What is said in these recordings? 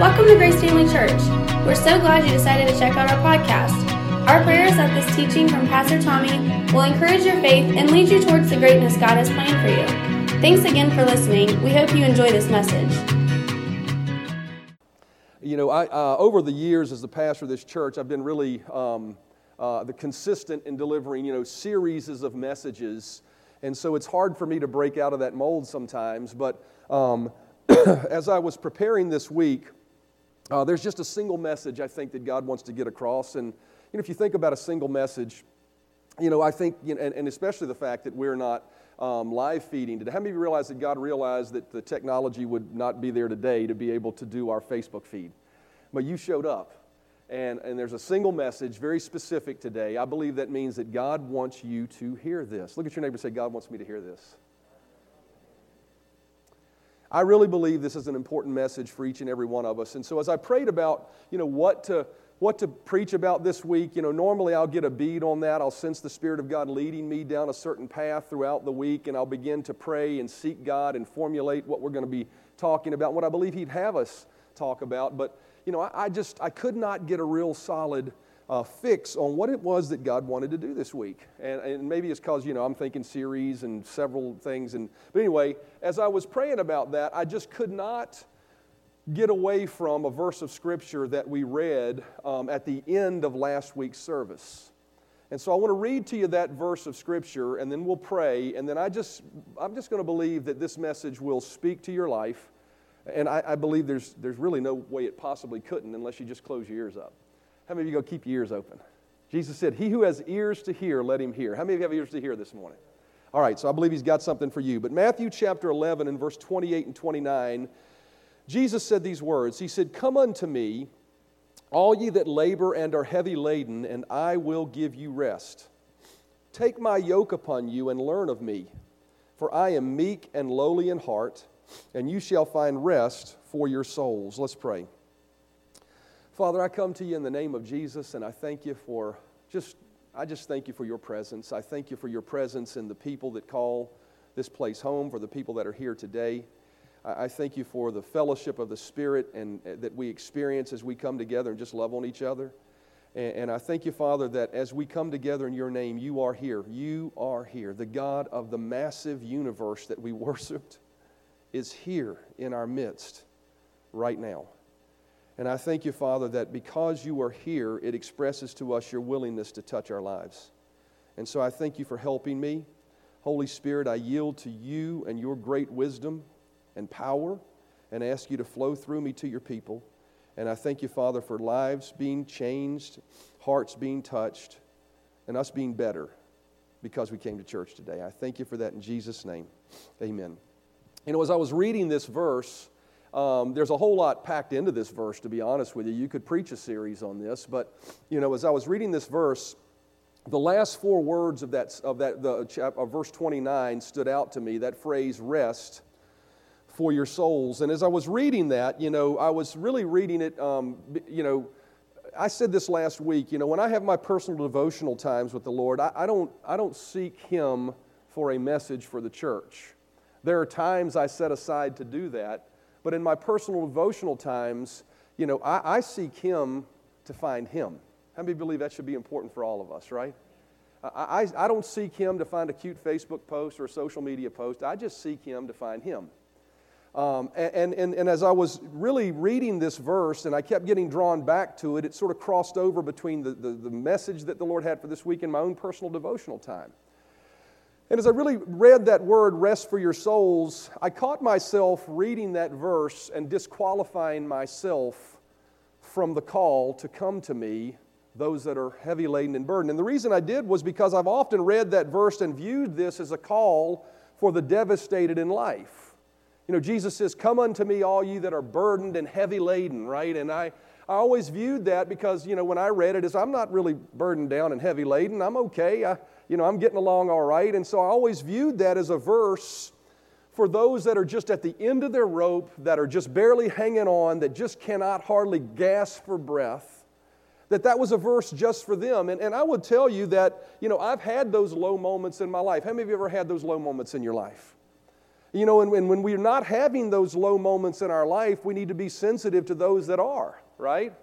Welcome to Grace Family Church. We're so glad you decided to check out our podcast. Our prayer is that this teaching from Pastor Tommy will encourage your faith and lead you towards the greatness God has planned for you. Thanks again for listening. We hope you enjoy this message. You know, I, uh, over the years as the pastor of this church, I've been really um, uh, the consistent in delivering, you know, series of messages. And so it's hard for me to break out of that mold sometimes. But um, as I was preparing this week, uh, there's just a single message I think that God wants to get across. And, you know, if you think about a single message, you know, I think, you know, and, and especially the fact that we're not um, live feeding today. How many of you realize that God realized that the technology would not be there today to be able to do our Facebook feed? But you showed up. And, and there's a single message, very specific today. I believe that means that God wants you to hear this. Look at your neighbor and say, God wants me to hear this. I really believe this is an important message for each and every one of us. And so as I prayed about, you know, what to what to preach about this week. You know, normally I'll get a bead on that. I'll sense the Spirit of God leading me down a certain path throughout the week, and I'll begin to pray and seek God and formulate what we're going to be talking about, what I believe He'd have us talk about. But, you know, I, I just, I could not get a real solid uh, fix on what it was that God wanted to do this week. And, and maybe it's because, you know, I'm thinking series and several things. And, but anyway, as I was praying about that, I just could not get away from a verse of Scripture that we read um, at the end of last week's service. And so I want to read to you that verse of Scripture, and then we'll pray. And then I just, I'm just going to believe that this message will speak to your life. And I, I, believe there's, there's really no way it possibly couldn't unless you just close your ears up. How many of you go keep your ears open? Jesus said, He who has ears to hear, let him hear. How many of you have ears to hear this morning? All right, so I believe He's got something for you. But Matthew chapter 11 and verse 28 and 29 Jesus said these words He said, Come unto me, all ye that labor and are heavy laden, and I will give you rest. Take my yoke upon you and learn of me, for I am meek and lowly in heart, and you shall find rest for your souls. Let's pray. Father, I come to you in the name of Jesus, and I thank you for just, I just thank you for your presence. I thank you for your presence in the people that call this place home, for the people that are here today. I thank you for the fellowship of the Spirit and uh, that we experience as we come together and just love on each other. And, and I thank you, Father, that as we come together in your name, you are here. You are here. The God of the massive universe that we worshiped is here in our midst right now. And I thank you, Father, that because you are here, it expresses to us your willingness to touch our lives. And so I thank you for helping me. Holy Spirit, I yield to you and your great wisdom and power and ask you to flow through me to your people. And I thank you, Father, for lives being changed, hearts being touched, and us being better because we came to church today. I thank you for that in Jesus' name. Amen. You know, as I was reading this verse, um, there's a whole lot packed into this verse, to be honest with you. You could preach a series on this, but, you know, as I was reading this verse, the last four words of that, of that the, of verse 29 stood out to me that phrase, rest for your souls. And as I was reading that, you know, I was really reading it, um, you know, I said this last week, you know, when I have my personal devotional times with the Lord, I, I, don't, I don't seek Him for a message for the church. There are times I set aside to do that, but in my personal devotional times, you know, I, I seek Him to find Him. How many believe that should be important for all of us, right? I, I, I don't seek Him to find a cute Facebook post or a social media post. I just seek Him to find Him. Um, and, and, and as I was really reading this verse and I kept getting drawn back to it, it sort of crossed over between the, the, the message that the Lord had for this week and my own personal devotional time. And as I really read that word, rest for your souls, I caught myself reading that verse and disqualifying myself from the call to come to me, those that are heavy laden and burdened. And the reason I did was because I've often read that verse and viewed this as a call for the devastated in life. You know, Jesus says, Come unto me, all ye that are burdened and heavy laden, right? And I, I always viewed that because, you know, when I read it, is I'm not really burdened down and heavy laden. I'm okay. I, you know, I'm getting along all right. And so I always viewed that as a verse for those that are just at the end of their rope, that are just barely hanging on, that just cannot hardly gasp for breath, that that was a verse just for them. And, and I would tell you that, you know, I've had those low moments in my life. How many of you ever had those low moments in your life? You know, and, and when we're not having those low moments in our life, we need to be sensitive to those that are, right?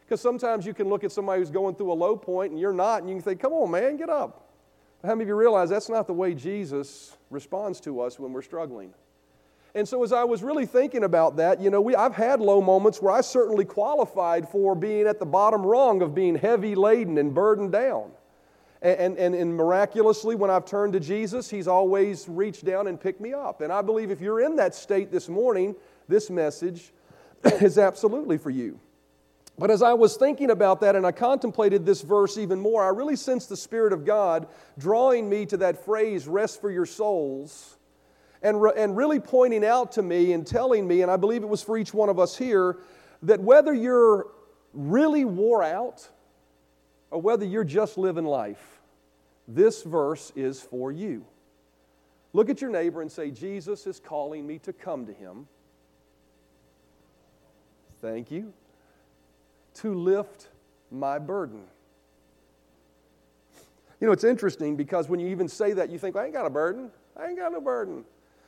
Because sometimes you can look at somebody who's going through a low point and you're not, and you can think, come on, man, get up. How many of you realize that's not the way Jesus responds to us when we're struggling? And so, as I was really thinking about that, you know, we, I've had low moments where I certainly qualified for being at the bottom rung of being heavy laden and burdened down. And, and, and miraculously, when I've turned to Jesus, He's always reached down and picked me up. And I believe if you're in that state this morning, this message is absolutely for you. But as I was thinking about that and I contemplated this verse even more, I really sensed the Spirit of God drawing me to that phrase, rest for your souls, and, re- and really pointing out to me and telling me, and I believe it was for each one of us here, that whether you're really wore out or whether you're just living life, this verse is for you. Look at your neighbor and say, Jesus is calling me to come to him. Thank you. To lift my burden. You know, it's interesting because when you even say that, you think, I ain't got a burden. I ain't got no burden.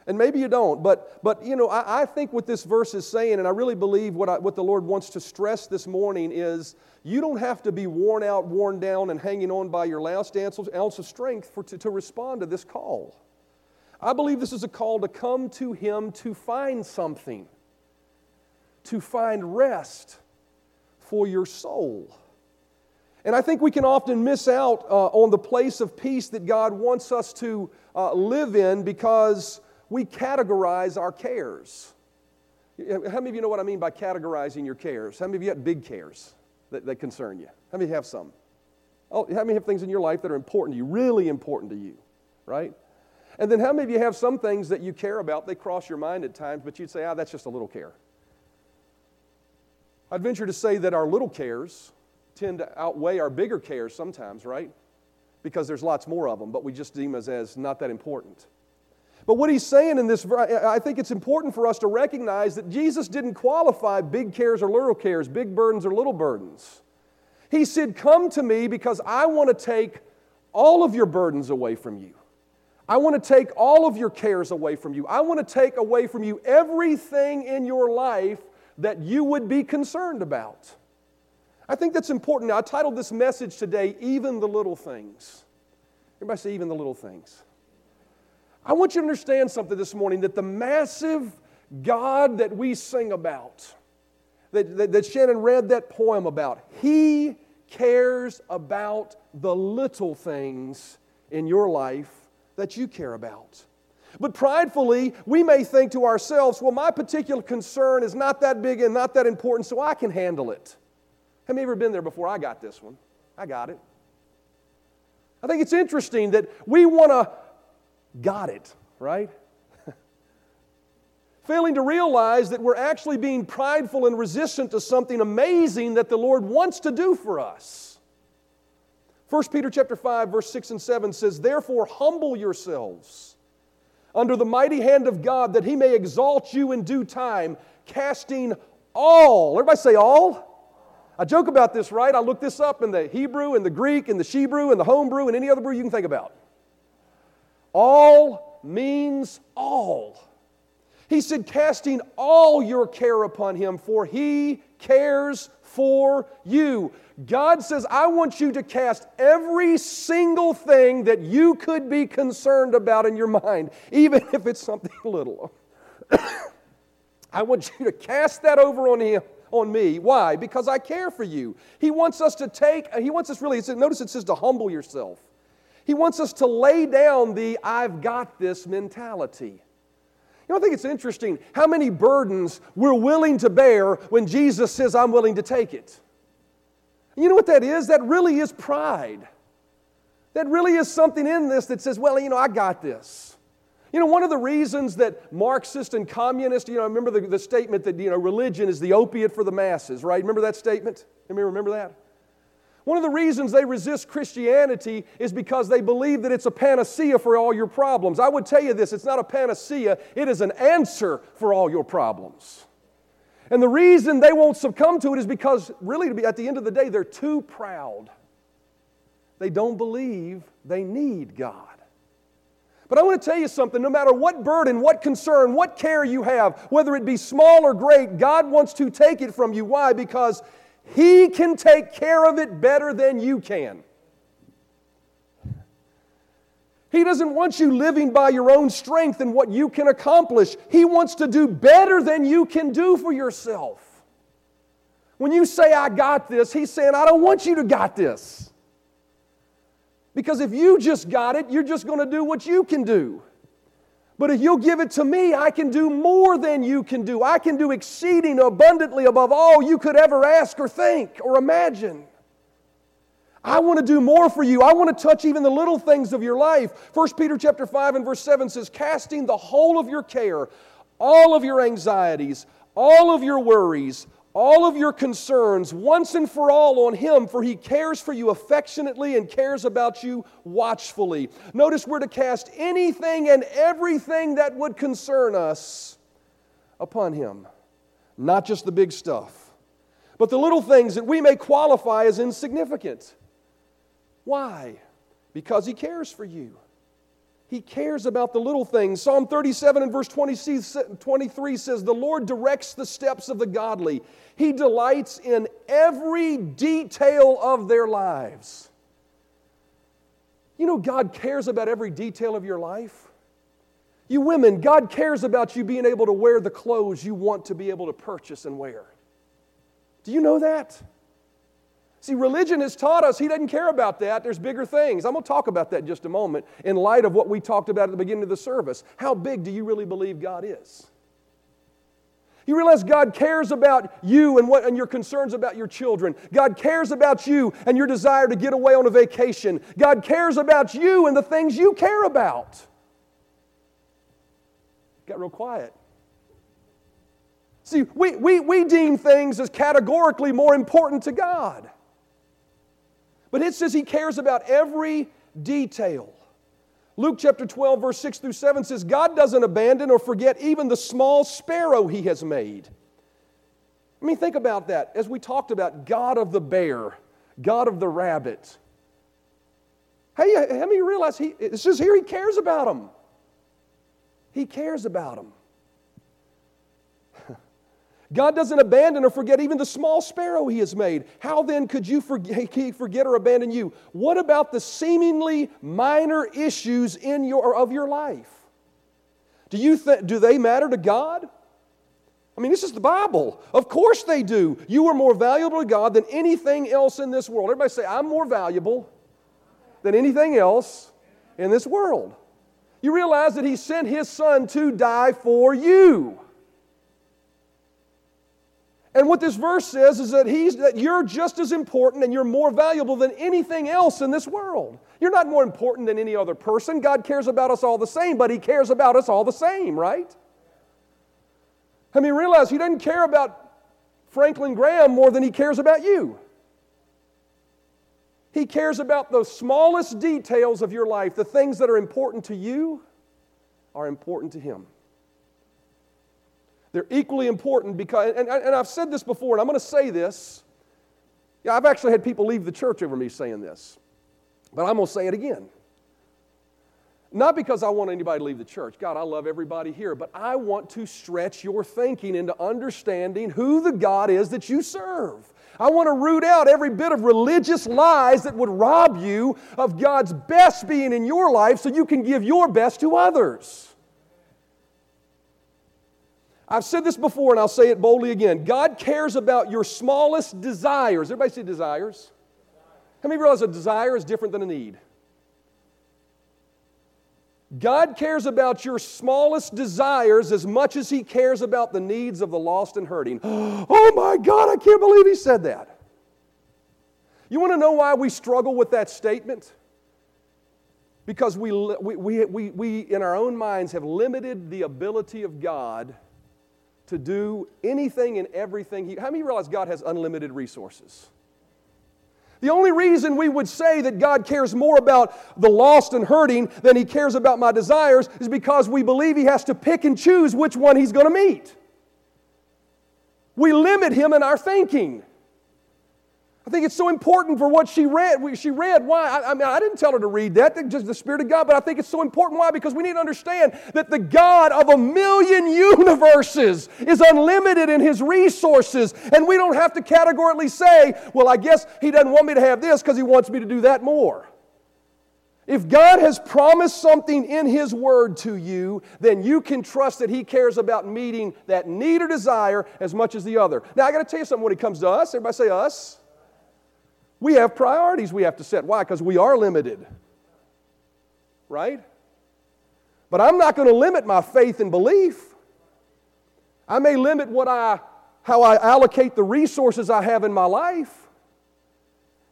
And maybe you don't, but, but you know, I, I think what this verse is saying, and I really believe what, I, what the Lord wants to stress this morning is you don't have to be worn out, worn down, and hanging on by your last ounce of strength for, to, to respond to this call. I believe this is a call to come to Him to find something, to find rest for your soul. And I think we can often miss out uh, on the place of peace that God wants us to uh, live in because we categorize our cares. How many of you know what I mean by categorizing your cares? How many of you have big cares that, that concern you? How many have some? Oh, how many have things in your life that are important to you, really important to you, right? And then how many of you have some things that you care about, they cross your mind at times, but you'd say, ah, that's just a little care. I'd venture to say that our little cares tend to outweigh our bigger cares sometimes, right? Because there's lots more of them, but we just deem as, as not that important. But what he's saying in this, I think it's important for us to recognize that Jesus didn't qualify big cares or little cares, big burdens or little burdens. He said, Come to me because I want to take all of your burdens away from you. I want to take all of your cares away from you. I want to take away from you everything in your life that you would be concerned about. I think that's important. Now, I titled this message today, Even the Little Things. Everybody say, Even the Little Things. I want you to understand something this morning that the massive God that we sing about, that, that, that, Shannon read that poem about, He cares about the little things in your life that you care about. But pridefully, we may think to ourselves, well, my particular concern is not that big and not that important, so I can handle it. Have you ever been there before? I got this one. I got it. I think it's interesting that we want to got it, right? Failing to realize that we're actually being prideful and resistant to something amazing that the Lord wants to do for us. 1 Peter chapter 5 verse 6 and 7 says, "Therefore humble yourselves under the mighty hand of God that he may exalt you in due time, casting all." Everybody say all? I joke about this, right? I looked this up in the Hebrew and the Greek and the Shebrew and the Homebrew and any other brew you can think about. All means all. He said, casting all your care upon him, for he cares for you. God says, I want you to cast every single thing that you could be concerned about in your mind, even if it's something little. I want you to cast that over on him on me. Why? Because I care for you. He wants us to take, he wants us really, notice it says to humble yourself. He wants us to lay down the I've got this mentality. You know, I think it's interesting how many burdens we're willing to bear when Jesus says, I'm willing to take it. You know what that is? That really is pride. That really is something in this that says, well, you know, I got this. You know, one of the reasons that Marxist and communist, you know, remember the, the statement that, you know, religion is the opiate for the masses, right? Remember that statement? Anybody remember that? One of the reasons they resist Christianity is because they believe that it's a panacea for all your problems. I would tell you this it's not a panacea, it is an answer for all your problems. And the reason they won't succumb to it is because, really, to be, at the end of the day, they're too proud. They don't believe they need God. But I want to tell you something no matter what burden, what concern, what care you have, whether it be small or great, God wants to take it from you. Why? Because He can take care of it better than you can. He doesn't want you living by your own strength and what you can accomplish. He wants to do better than you can do for yourself. When you say, I got this, He's saying, I don't want you to got this. Because if you just got it, you're just going to do what you can do. But if you'll give it to me, I can do more than you can do. I can do exceeding abundantly above all you could ever ask or think or imagine. I want to do more for you. I want to touch even the little things of your life. 1 Peter chapter 5 and verse 7 says, casting the whole of your care, all of your anxieties, all of your worries, all of your concerns once and for all on Him, for He cares for you affectionately and cares about you watchfully. Notice we're to cast anything and everything that would concern us upon Him, not just the big stuff, but the little things that we may qualify as insignificant. Why? Because He cares for you. He cares about the little things. Psalm 37 and verse 23 says, The Lord directs the steps of the godly. He delights in every detail of their lives. You know, God cares about every detail of your life. You women, God cares about you being able to wear the clothes you want to be able to purchase and wear. Do you know that? See, religion has taught us he doesn't care about that. There's bigger things. I'm going to talk about that in just a moment in light of what we talked about at the beginning of the service. How big do you really believe God is? You realize God cares about you and, what, and your concerns about your children. God cares about you and your desire to get away on a vacation. God cares about you and the things you care about. Got real quiet. See, we, we, we deem things as categorically more important to God. But it says he cares about every detail. Luke chapter 12, verse 6 through 7 says, God doesn't abandon or forget even the small sparrow he has made. I mean, think about that. As we talked about God of the bear, God of the rabbit. Hey, how many realize he, it says here he cares about them? He cares about them. God doesn't abandon or forget even the small sparrow he has made. How then could you forget, or abandon you? What about the seemingly minor issues in your, of your life? Do, you th- do they matter to God? I mean, this is the Bible. Of course they do. You are more valuable to God than anything else in this world. Everybody say, I'm more valuable than anything else in this world. You realize that He sent His Son to die for you. And what this verse says is that, he's, that you're just as important and you're more valuable than anything else in this world. You're not more important than any other person. God cares about us all the same, but He cares about us all the same, right? I mean, realize He doesn't care about Franklin Graham more than He cares about you. He cares about the smallest details of your life. The things that are important to you are important to Him. They're equally important because, and, and I've said this before, and I'm going to say this. Yeah, I've actually had people leave the church over me saying this, but I'm going to say it again. Not because I want anybody to leave the church. God, I love everybody here, but I want to stretch your thinking into understanding who the God is that you serve. I want to root out every bit of religious lies that would rob you of God's best being in your life so you can give your best to others. I've said this before and I'll say it boldly again. God cares about your smallest desires. Everybody say desires? How many realize a desire is different than a need? God cares about your smallest desires as much as He cares about the needs of the lost and hurting. Oh my God, I can't believe He said that. You want to know why we struggle with that statement? Because we, we, we, we, we, in our own minds, have limited the ability of God to do anything and everything. He, how many realize God has unlimited resources? The only reason we would say that God cares more about the lost and hurting than He cares about my desires is because we believe He has to pick and choose which one He's going to meet. We limit Him in our thinking. I think it's so important for what she read. She read why. I, I, mean, I didn't tell her to read that, just the Spirit of God, but I think it's so important. Why? Because we need to understand that the God of a million universes is unlimited in His resources, and we don't have to categorically say, well, I guess He doesn't want me to have this because He wants me to do that more. If God has promised something in His Word to you, then you can trust that He cares about meeting that need or desire as much as the other. Now, I got to tell you something when it comes to us. Everybody say us. We have priorities we have to set. Why? Because we are limited. Right? But I'm not going to limit my faith and belief. I may limit what I, how I allocate the resources I have in my life.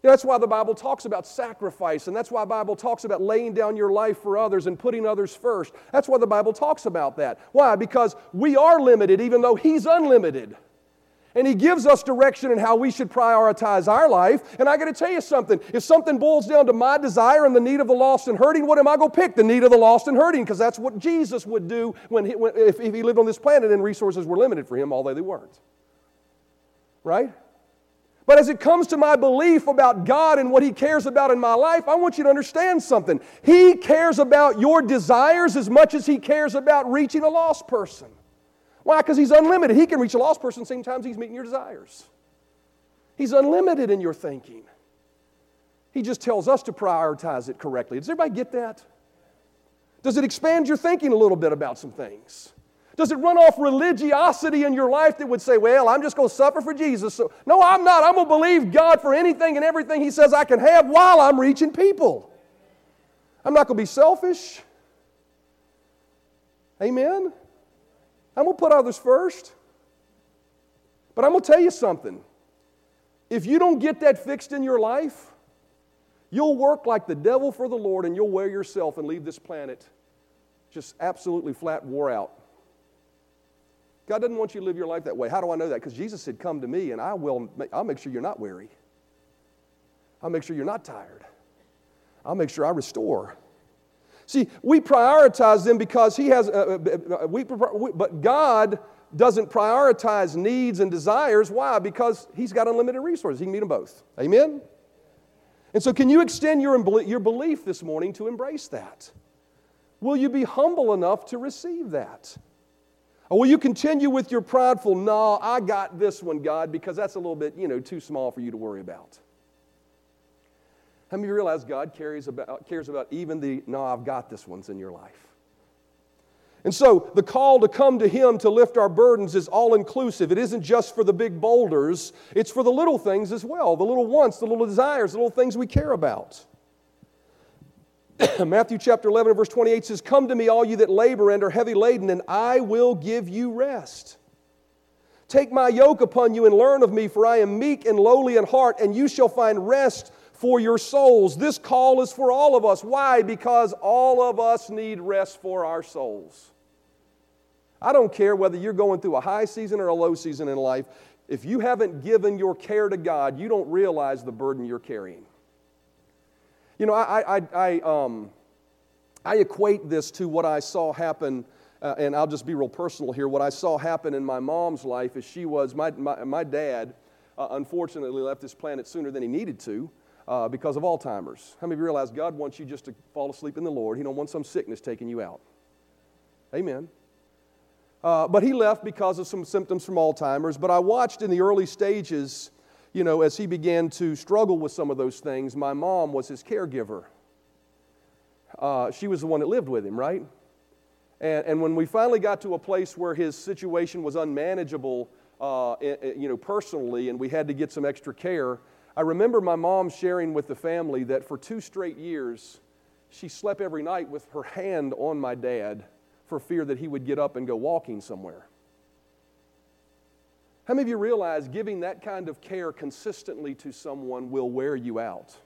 You know, that's why the Bible talks about sacrifice, and that's why the Bible talks about laying down your life for others and putting others first. That's why the Bible talks about that. Why? Because we are limited, even though He's unlimited. And he gives us direction in how we should prioritize our life. And I got to tell you something. If something boils down to my desire and the need of the lost and hurting, what am I going to pick? The need of the lost and hurting, because that's what Jesus would do when, he, when if, if he lived on this planet and resources were limited for him, although they weren't. Right? But as it comes to my belief about God and what He cares about in my life, I want you to understand something. He cares about your desires as much as He cares about reaching a lost person. Why? Because He's unlimited. He can reach a lost person same time He's meeting your desires. He's unlimited in your thinking. He just tells us to prioritize it correctly. Does everybody get that? Does it expand your thinking a little bit about some things? Does it run off religiosity in your life that would say, well, I'm just going to suffer for Jesus? So, no, I'm not. I'm going to believe God for anything and everything He says I can have while I'm reaching people. I'm not going to be selfish. Amen? I'm going to put others first. But I'm going to tell you something. If you don't get that fixed in your life, you'll work like the devil for the Lord and you'll wear yourself and leave this planet just absolutely flat wore out. God doesn't want you to live your life that way. How do I know that? Because Jesus said, Come to me and I will, I'll make sure you're not weary. I'll make sure you're not tired. I'll make sure I restore. See, we prioritize them because He has, uh, uh, uh we, but God doesn't prioritize needs and desires. Why? Because He's got unlimited resources. He can meet them both. Amen? And so, can you extend your, your belief this morning to embrace that? Will you be humble enough to receive that? Or will you continue with your prideful, no, I got this one, God, because that's a little bit, you know, too small for you to worry about? How many realize God cares about, cares about even the, no, I've got this ones in your life? And so the call to come to Him to lift our burdens is all inclusive. It isn't just for the big boulders, it's for the little things as well the little wants, the little desires, the little things we care about. Matthew chapter 11 verse 28 says, Come to me, all you that labor and are heavy laden, and I will give you rest. Take my yoke upon you and learn of me, for I am meek and lowly in heart, and you shall find rest for your souls. This call is for all of us. Why? Because all of us need rest for our souls. I don't care whether you're going through a high season or a low season in life. If you haven't given your care to God, you don't realize the burden you're carrying. You know, I, I, I, um, I equate this to what I saw happen, uh, and I'll just be real personal here. What I saw happen in my mom's life is she was, my, my, my dad uh, unfortunately left this planet sooner than he needed to uh, because of Alzheimer's. How many of you realize God wants you just to fall asleep in the Lord? He don't want some sickness taking you out. Amen. Uh, but he left because of some symptoms from Alzheimer's. But I watched in the early stages, you know, as he began to struggle with some of those things. My mom was his caregiver. Uh, she was the one that lived with him, right? And, and when we finally got to a place where his situation was unmanageable, uh, you know, personally, and we had to get some extra care, I remember my mom sharing with the family that for two straight years, she slept every night with her hand on my dad for fear that he would get up and go walking somewhere. How many of you realize giving that kind of care consistently to someone will wear you out?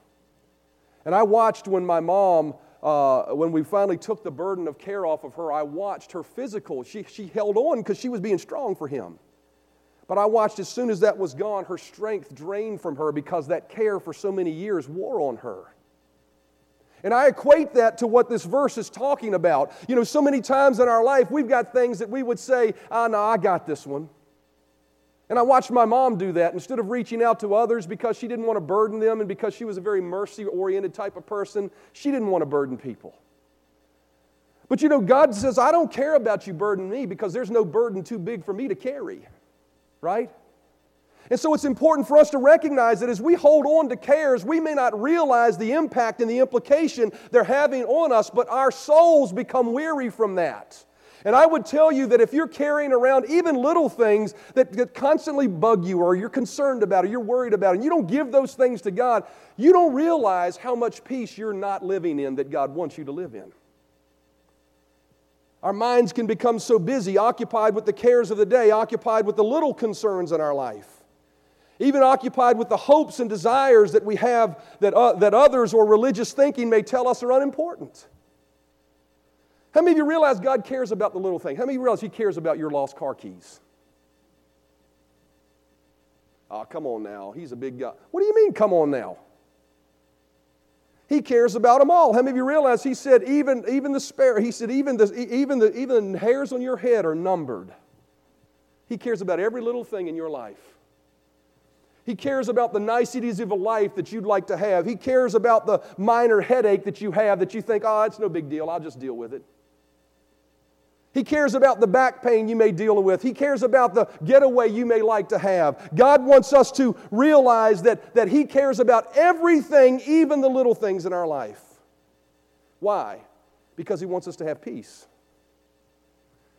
And I watched when my mom, uh, when we finally took the burden of care off of her, I watched her physical. She, she held on because she was being strong for him. But I watched as soon as that was gone, her strength drained from her because that care for so many years wore on her. And I equate that to what this verse is talking about. You know, so many times in our life, we've got things that we would say, ah, no, I got this one. And I watched my mom do that. Instead of reaching out to others because she didn't want to burden them and because she was a very mercy oriented type of person, she didn't want to burden people. But you know, God says, I don't care about you burdening me because there's no burden too big for me to carry, right? And so it's important for us to recognize that as we hold on to cares, we may not realize the impact and the implication they're having on us, but our souls become weary from that. And I would tell you that if you're carrying around even little things that, that constantly bug you or you're concerned about or you're worried about, and you don't give those things to God, you don't realize how much peace you're not living in that God wants you to live in. Our minds can become so busy, occupied with the cares of the day, occupied with the little concerns in our life even occupied with the hopes and desires that we have that, uh, that others or religious thinking may tell us are unimportant. How many of you realize God cares about the little thing? How many of you realize He cares about your lost car keys? Oh, come on now. He's a big guy. What do you mean, come on now? He cares about them all. How many of you realize he said, even, even the spare, he said, even the, even, the, even the hairs on your head are numbered. He cares about every little thing in your life. He cares about the niceties of a life that you'd like to have. He cares about the minor headache that you have that you think, oh, it's no big deal, I'll just deal with it. He cares about the back pain you may deal with. He cares about the getaway you may like to have. God wants us to realize that, that He cares about everything, even the little things in our life. Why? Because He wants us to have peace.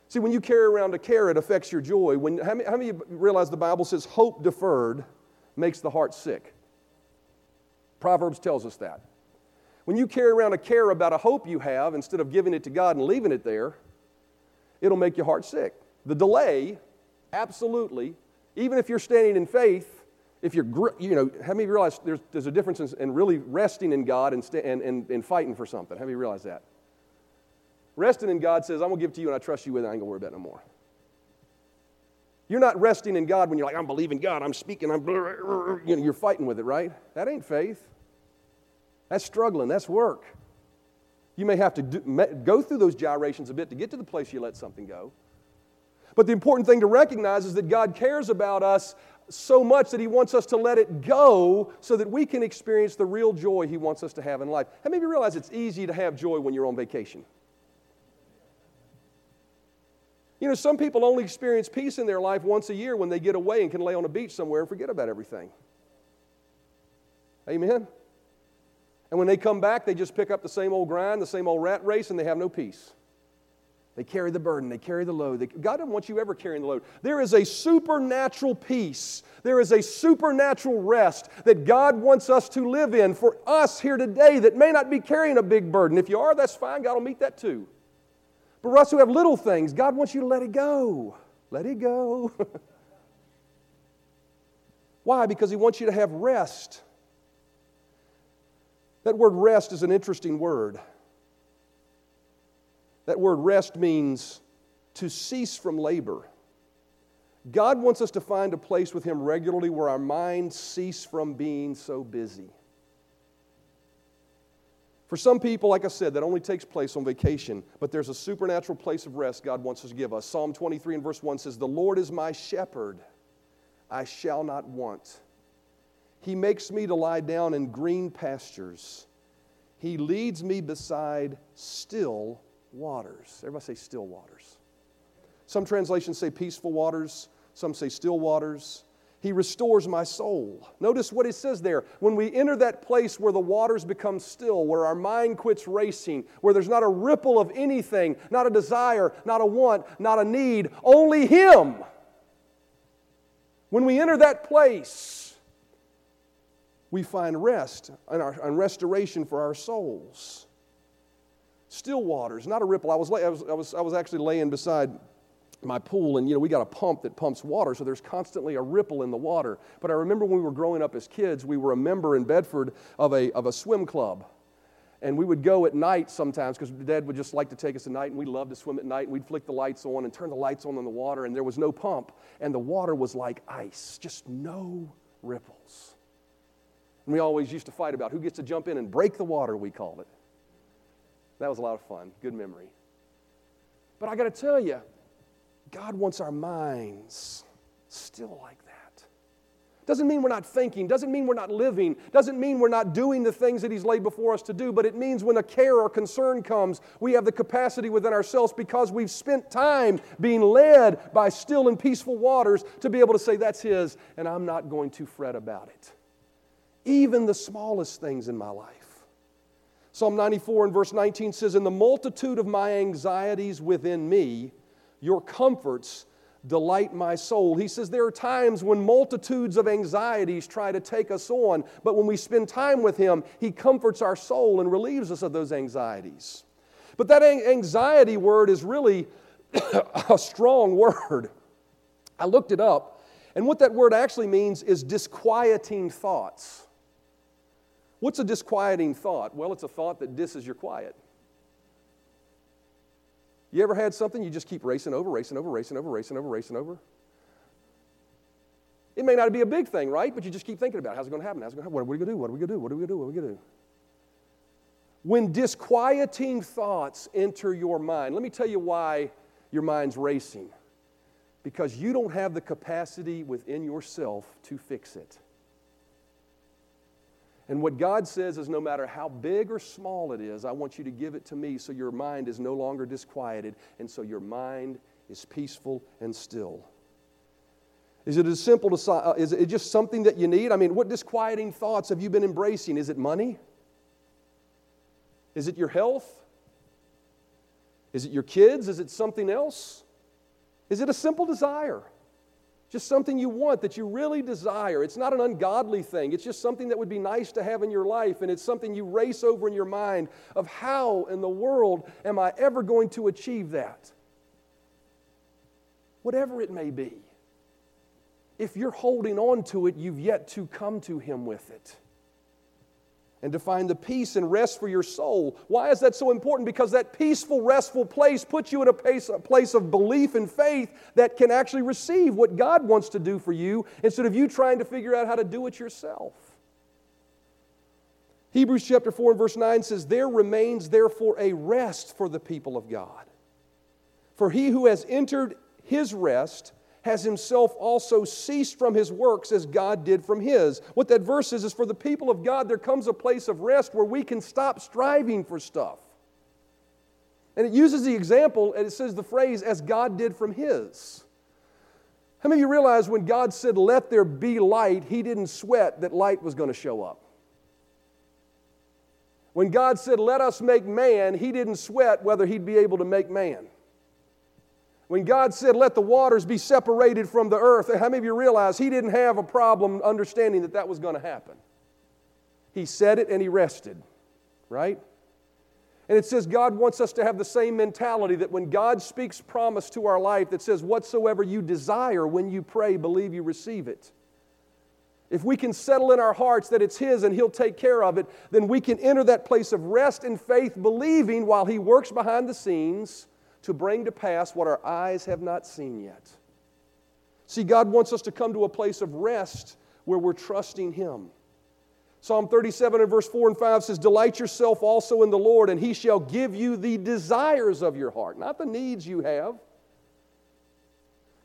See, when you carry around a care, it affects your joy. When, how, many, how many realize the Bible says hope deferred makes the heart sick. Proverbs tells us that. When you carry around a care about a hope you have instead of giving it to God and leaving it there, it'll make your heart sick. The delay, absolutely, even if you're standing in faith, if you're, you know, how many realize there's, there's a difference in, in really resting in God and, and, and, and fighting for something? How many realize that? Resting in God says, I'm going to give to you and I trust you with it, I ain't going to worry about it no more. You're not resting in God when you're like, I'm believing God, I'm speaking, I'm, you know, you're fighting with it, right? That ain't faith. That's struggling, that's work. You may have to do, go through those gyrations a bit to get to the place you let something go. But the important thing to recognize is that God cares about us so much that He wants us to let it go so that we can experience the real joy He wants us to have in life. How many of you realize it's easy to have joy when you're on vacation? You know, some people only experience peace in their life once a year when they get away and can lay on a beach somewhere and forget about everything. Amen? And when they come back, they just pick up the same old grind, the same old rat race, and they have no peace. They carry the burden, they carry the load. They, God doesn't want you ever carrying the load. There is a supernatural peace, there is a supernatural rest that God wants us to live in for us here today that may not be carrying a big burden. If you are, that's fine, God will meet that too. But for us who have little things, God wants you to let it go. Let it go. Why? Because He wants you to have rest. That word rest is an interesting word. That word rest means to cease from labor. God wants us to find a place with Him regularly where our minds cease from being so busy. For some people, like I said, that only takes place on vacation, but there's a supernatural place of rest God wants us to give us. Psalm 23 and verse 1 says, The Lord is my shepherd, I shall not want. He makes me to lie down in green pastures. He leads me beside still waters. Everybody say still waters. Some translations say peaceful waters, some say still waters. He restores my soul. Notice what it says there. When we enter that place where the waters become still, where our mind quits racing, where there's not a ripple of anything, not a desire, not a want, not a need, only Him. When we enter that place, we find rest and, our, and restoration for our souls. Still waters, not a ripple. I was, I was, I was, I was actually laying beside my pool and you know we got a pump that pumps water so there's constantly a ripple in the water but i remember when we were growing up as kids we were a member in bedford of a, of a swim club and we would go at night sometimes because dad would just like to take us at night and we loved to swim at night and we'd flick the lights on and turn the lights on in the water and there was no pump and the water was like ice just no ripples and we always used to fight about who gets to jump in and break the water we called it that was a lot of fun good memory but i got to tell you God wants our minds still like that. Doesn't mean we're not thinking, doesn't mean we're not living, doesn't mean we're not doing the things that He's laid before us to do, but it means when a care or concern comes, we have the capacity within ourselves because we've spent time being led by still and peaceful waters to be able to say, That's His, and I'm not going to fret about it. Even the smallest things in my life. Psalm 94 and verse 19 says, In the multitude of my anxieties within me, your comforts delight my soul. He says there are times when multitudes of anxieties try to take us on, but when we spend time with Him, He comforts our soul and relieves us of those anxieties. But that anxiety word is really a strong word. I looked it up, and what that word actually means is disquieting thoughts. What's a disquieting thought? Well, it's a thought that disses your quiet. You ever had something you just keep racing over, racing over, racing over, racing over, racing over? It may not be a big thing, right? But you just keep thinking about it. How's it going to happen? How's it going to happen? What are we going to do? What are we going to do? What are we going to do? What are we going to do? When disquieting thoughts enter your mind, let me tell you why your mind's racing. Because you don't have the capacity within yourself to fix it. And what God says is no matter how big or small it is, I want you to give it to me so your mind is no longer disquieted and so your mind is peaceful and still. Is it as simple to, uh, is it just something that you need? I mean, what disquieting thoughts have you been embracing? Is it money? Is it your health? Is it your kids? Is it something else? Is it a simple desire? Just something you want that you really desire. It's not an ungodly thing. It's just something that would be nice to have in your life, and it's something you race over in your mind of how in the world am I ever going to achieve that? Whatever it may be. If you're holding on to it, you've yet to come to Him with it and to find the peace and rest for your soul. Why is that so important? Because that peaceful, restful place puts you in a place, a place of belief and faith that can actually receive what God wants to do for you instead of you trying to figure out how to do it yourself. Hebrews chapter 4 and verse 9 says, There remains therefore a rest for the people of God. For he who has entered his rest has himself also ceased from his works as God did from his. What that verse is, is for the people of God, there comes a place of rest where we can stop striving for stuff. And it uses the example, and it says the phrase, as God did from his. How many of you realize when God said, Let there be light, he didn't sweat that light was going to show up? When God said, Let us make man, he didn't sweat whether he'd be able to make man. When God said, Let the waters be separated from the earth, how many of you realize He didn't have a problem understanding that that was going to happen? He said it and He rested, right? And it says God wants us to have the same mentality that when God speaks promise to our life that says, Whatsoever you desire when you pray, believe you receive it. If we can settle in our hearts that it's His and He'll take care of it, then we can enter that place of rest and faith, believing while He works behind the scenes to bring to pass what our eyes have not seen yet. See, God wants us to come to a place of rest where we're trusting Him. Psalm 37 and verse 4 and 5 says, Delight yourself also in the Lord, and He shall give you the desires of your heart, not the needs you have.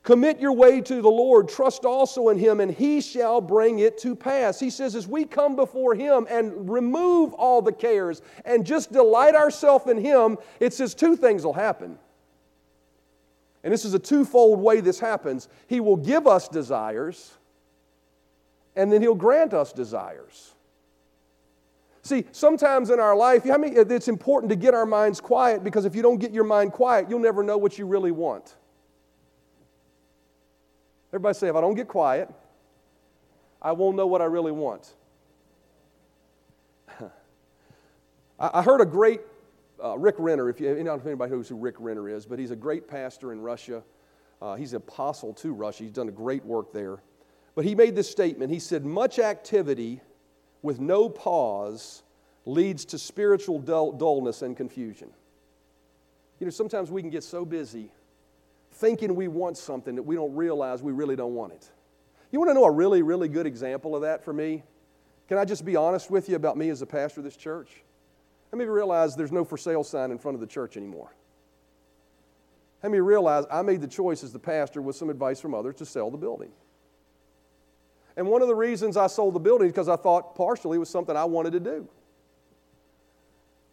Commit your way to the Lord, trust also in Him, and He shall bring it to pass. He says, as we come before Him and remove all the cares and just delight ourselves in Him, it says two things will happen. And this is a twofold way this happens. He will give us desires, and then He'll grant us desires. See, sometimes in our life, I mean, it's important to get our minds quiet because if you don't get your mind quiet, you'll never know what you really want. Everybody say, if I don't get quiet, I won't know what I really want. I heard a great uh, Rick Renner, if you, I don't know if anybody knows who Rick Renner is, but he's a great pastor in Russia. Uh, he's an apostle to Russia. He's done a great work there. But he made this statement. He said, Much activity with no pause leads to spiritual dull- dullness and confusion. You know, sometimes we can get so busy thinking we want something that we don't realize we really don't want it. You want to know a really, really good example of that for me? Can I just be honest with you about me as a pastor of this church? How many of you realize there's no for sale sign in front of the church anymore? How many realize I made the choice as the pastor with some advice from others to sell the building? And one of the reasons I sold the building is because I thought partially it was something I wanted to do.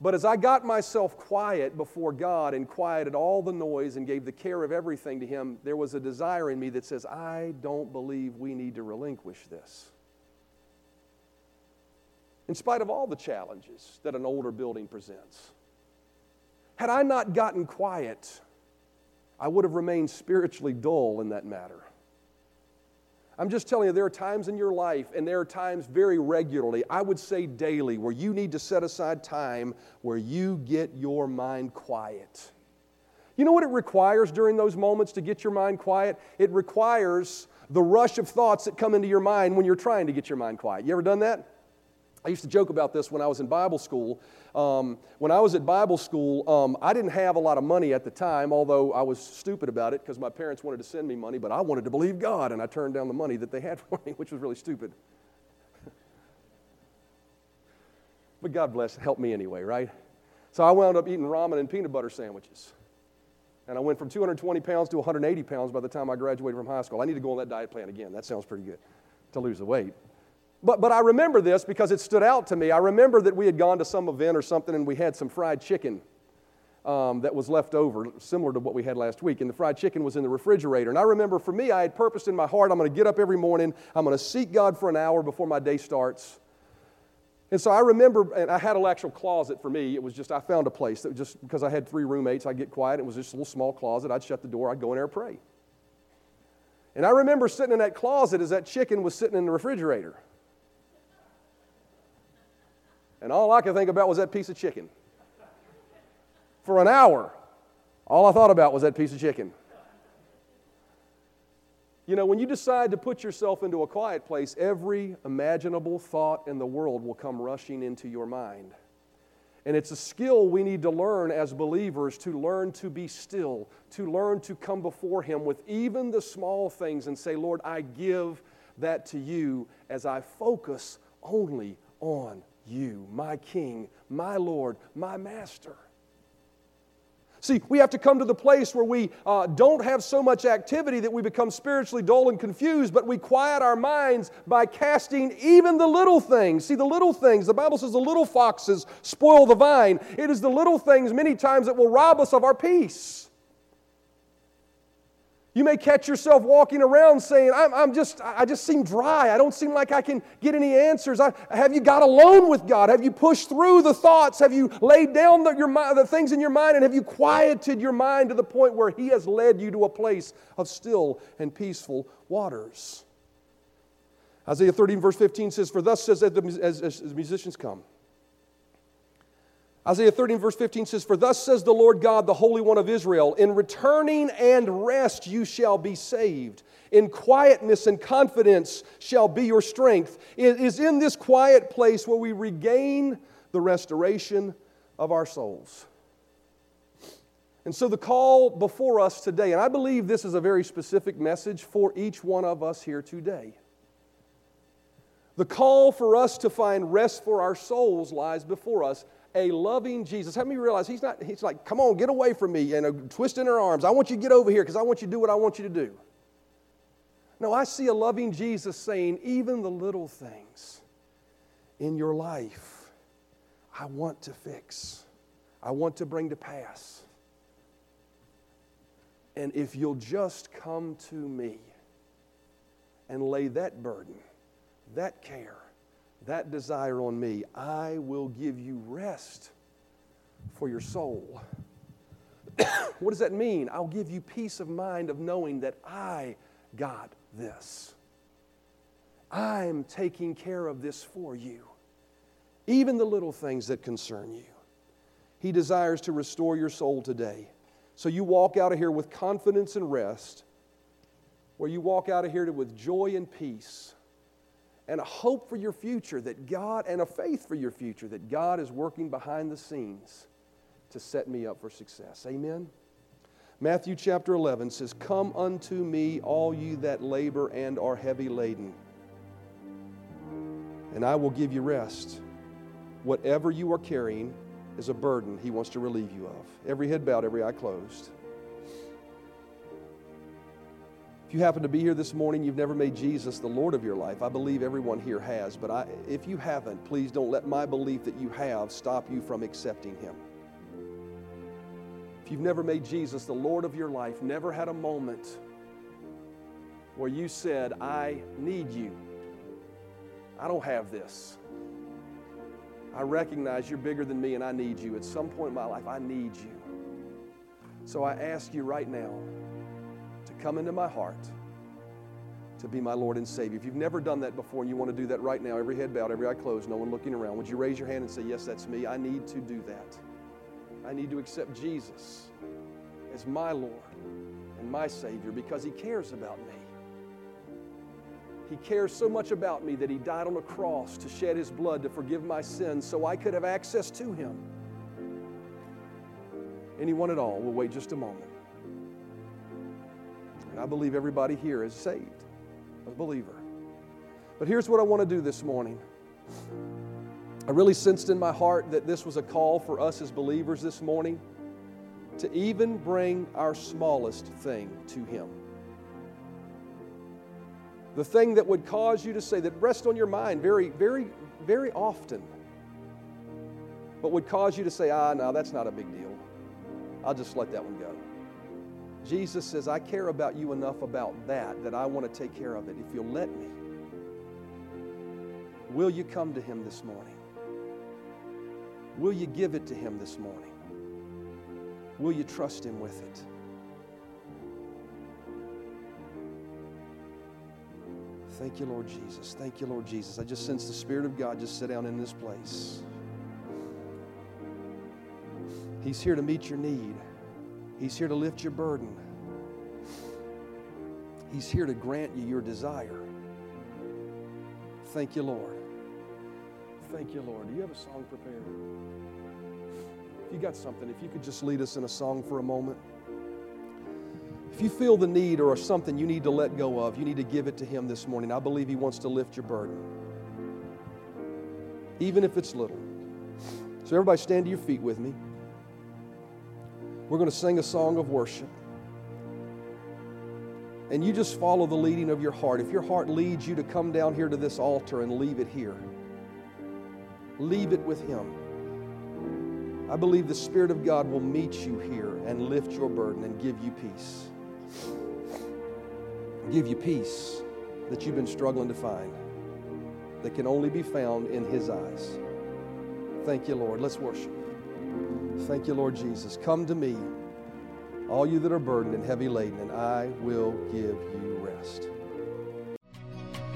But as I got myself quiet before God and quieted all the noise and gave the care of everything to Him, there was a desire in me that says, I don't believe we need to relinquish this. In spite of all the challenges that an older building presents. Had I not gotten quiet, I would have remained spiritually dull in that matter. I'm just telling you, there are times in your life, and there are times very regularly, I would say daily, where you need to set aside time where you get your mind quiet. You know what it requires during those moments to get your mind quiet? It requires the rush of thoughts that come into your mind when you're trying to get your mind quiet. You ever done that? I used to joke about this when I was in Bible school. Um, when I was at Bible school, um, I didn't have a lot of money at the time, although I was stupid about it because my parents wanted to send me money, but I wanted to believe God, and I turned down the money that they had for me, which was really stupid. but God bless, helped me anyway, right? So I wound up eating ramen and peanut butter sandwiches. And I went from 220 pounds to 180 pounds by the time I graduated from high school. I need to go on that diet plan again. That sounds pretty good to lose the weight. But, but I remember this because it stood out to me. I remember that we had gone to some event or something and we had some fried chicken um, that was left over, similar to what we had last week. And the fried chicken was in the refrigerator. And I remember for me, I had purposed in my heart I'm going to get up every morning, I'm going to seek God for an hour before my day starts. And so I remember, and I had an actual closet for me. It was just, I found a place that just because I had three roommates, I'd get quiet. It was just a little small closet. I'd shut the door, I'd go in there and pray. And I remember sitting in that closet as that chicken was sitting in the refrigerator. And all I could think about was that piece of chicken. For an hour, all I thought about was that piece of chicken. You know, when you decide to put yourself into a quiet place, every imaginable thought in the world will come rushing into your mind. And it's a skill we need to learn as believers to learn to be still, to learn to come before Him with even the small things and say, Lord, I give that to you as I focus only on you, my King, my Lord, my Master. See, we have to come to the place where we uh, don't have so much activity that we become spiritually dull and confused, but we quiet our minds by casting even the little things. See, the little things, the Bible says the little foxes spoil the vine. It is the little things many times that will rob us of our peace. You may catch yourself walking around saying, I'm, I'm, just, I just seem dry. I don't seem like I can get any answers. I, have you got alone with God? Have you pushed through the thoughts? Have you laid down the, your, the things in your mind? And have you quieted your mind to the point where He has led you to a place of still and peaceful waters? Isaiah 13, verse 15 says, For thus says, as, as, as musicians come, Isaiah 13, verse 15 says, For thus says the Lord God, the Holy One of Israel, in returning and rest you shall be saved. In quietness and confidence shall be your strength. It is in this quiet place where we regain the restoration of our souls. And so, the call before us today, and I believe this is a very specific message for each one of us here today. The call for us to find rest for our souls lies before us a loving Jesus. How many realize he's not, he's like, come on, get away from me, and uh, twisting her arms. I want you to get over here because I want you to do what I want you to do. No, I see a loving Jesus saying, even the little things in your life, I want to fix, I want to bring to pass. And if you'll just come to me and lay that burden, that care, that desire on me, I will give you rest for your soul. what does that mean? I'll give you peace of mind of knowing that I got this. I'm taking care of this for you, even the little things that concern you. He desires to restore your soul today. So you walk out of here with confidence and rest, where you walk out of here with joy and peace and a hope for your future that God, and a faith for your future that God is working behind the scenes to set me up for success. Amen? Matthew chapter 11 says, Come unto me, all you that labor and are heavy laden, and I will give you rest. Whatever you are carrying is a burden He wants to relieve you of. Every head bowed, every eye closed. If you happen to be here this morning, you've never made Jesus the Lord of your life. I believe everyone here has, but I, if you haven't, please don't let my belief that you have stop you from accepting Him. If you've never made Jesus the Lord of your life, never had a moment where you said, I need you, I don't have this. I recognize you're bigger than me and I need you. At some point in my life, I need you. So I ask you right now come into my heart to be my Lord and Savior. If you've never done that before and you want to do that right now, every head bowed, every eye closed, no one looking around, would you raise your hand and say, Yes, that's me? I need to do that. I need to accept Jesus as my Lord and my Savior because He cares about me. He cares so much about me that He died on a cross to shed His blood to forgive my sins so I could have access to Him. Anyone at all, we'll wait just a moment. I believe everybody here is saved, a believer. But here's what I want to do this morning. I really sensed in my heart that this was a call for us as believers this morning to even bring our smallest thing to Him. The thing that would cause you to say, that rests on your mind very, very, very often, but would cause you to say, ah, no, that's not a big deal. I'll just let that one go. Jesus says, I care about you enough about that that I want to take care of it if you'll let me. Will you come to Him this morning? Will you give it to Him this morning? Will you trust Him with it? Thank you, Lord Jesus. Thank you, Lord Jesus. I just sense the Spirit of God just sit down in this place. He's here to meet your need. He's here to lift your burden. He's here to grant you your desire. Thank you, Lord. Thank you, Lord. Do you have a song prepared? If you got something, if you could just lead us in a song for a moment. If you feel the need or something you need to let go of, you need to give it to Him this morning. I believe He wants to lift your burden, even if it's little. So, everybody, stand to your feet with me. We're going to sing a song of worship. And you just follow the leading of your heart. If your heart leads you to come down here to this altar and leave it here, leave it with Him. I believe the Spirit of God will meet you here and lift your burden and give you peace. Give you peace that you've been struggling to find, that can only be found in His eyes. Thank you, Lord. Let's worship. Thank you, Lord Jesus. Come to me, all you that are burdened and heavy laden, and I will give you rest.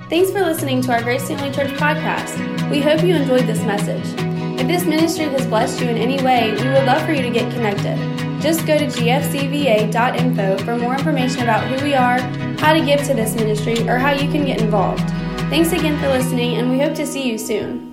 Thanks for listening to our Grace Family Church podcast. We hope you enjoyed this message. If this ministry has blessed you in any way, we would love for you to get connected. Just go to gfcva.info for more information about who we are, how to give to this ministry, or how you can get involved. Thanks again for listening, and we hope to see you soon.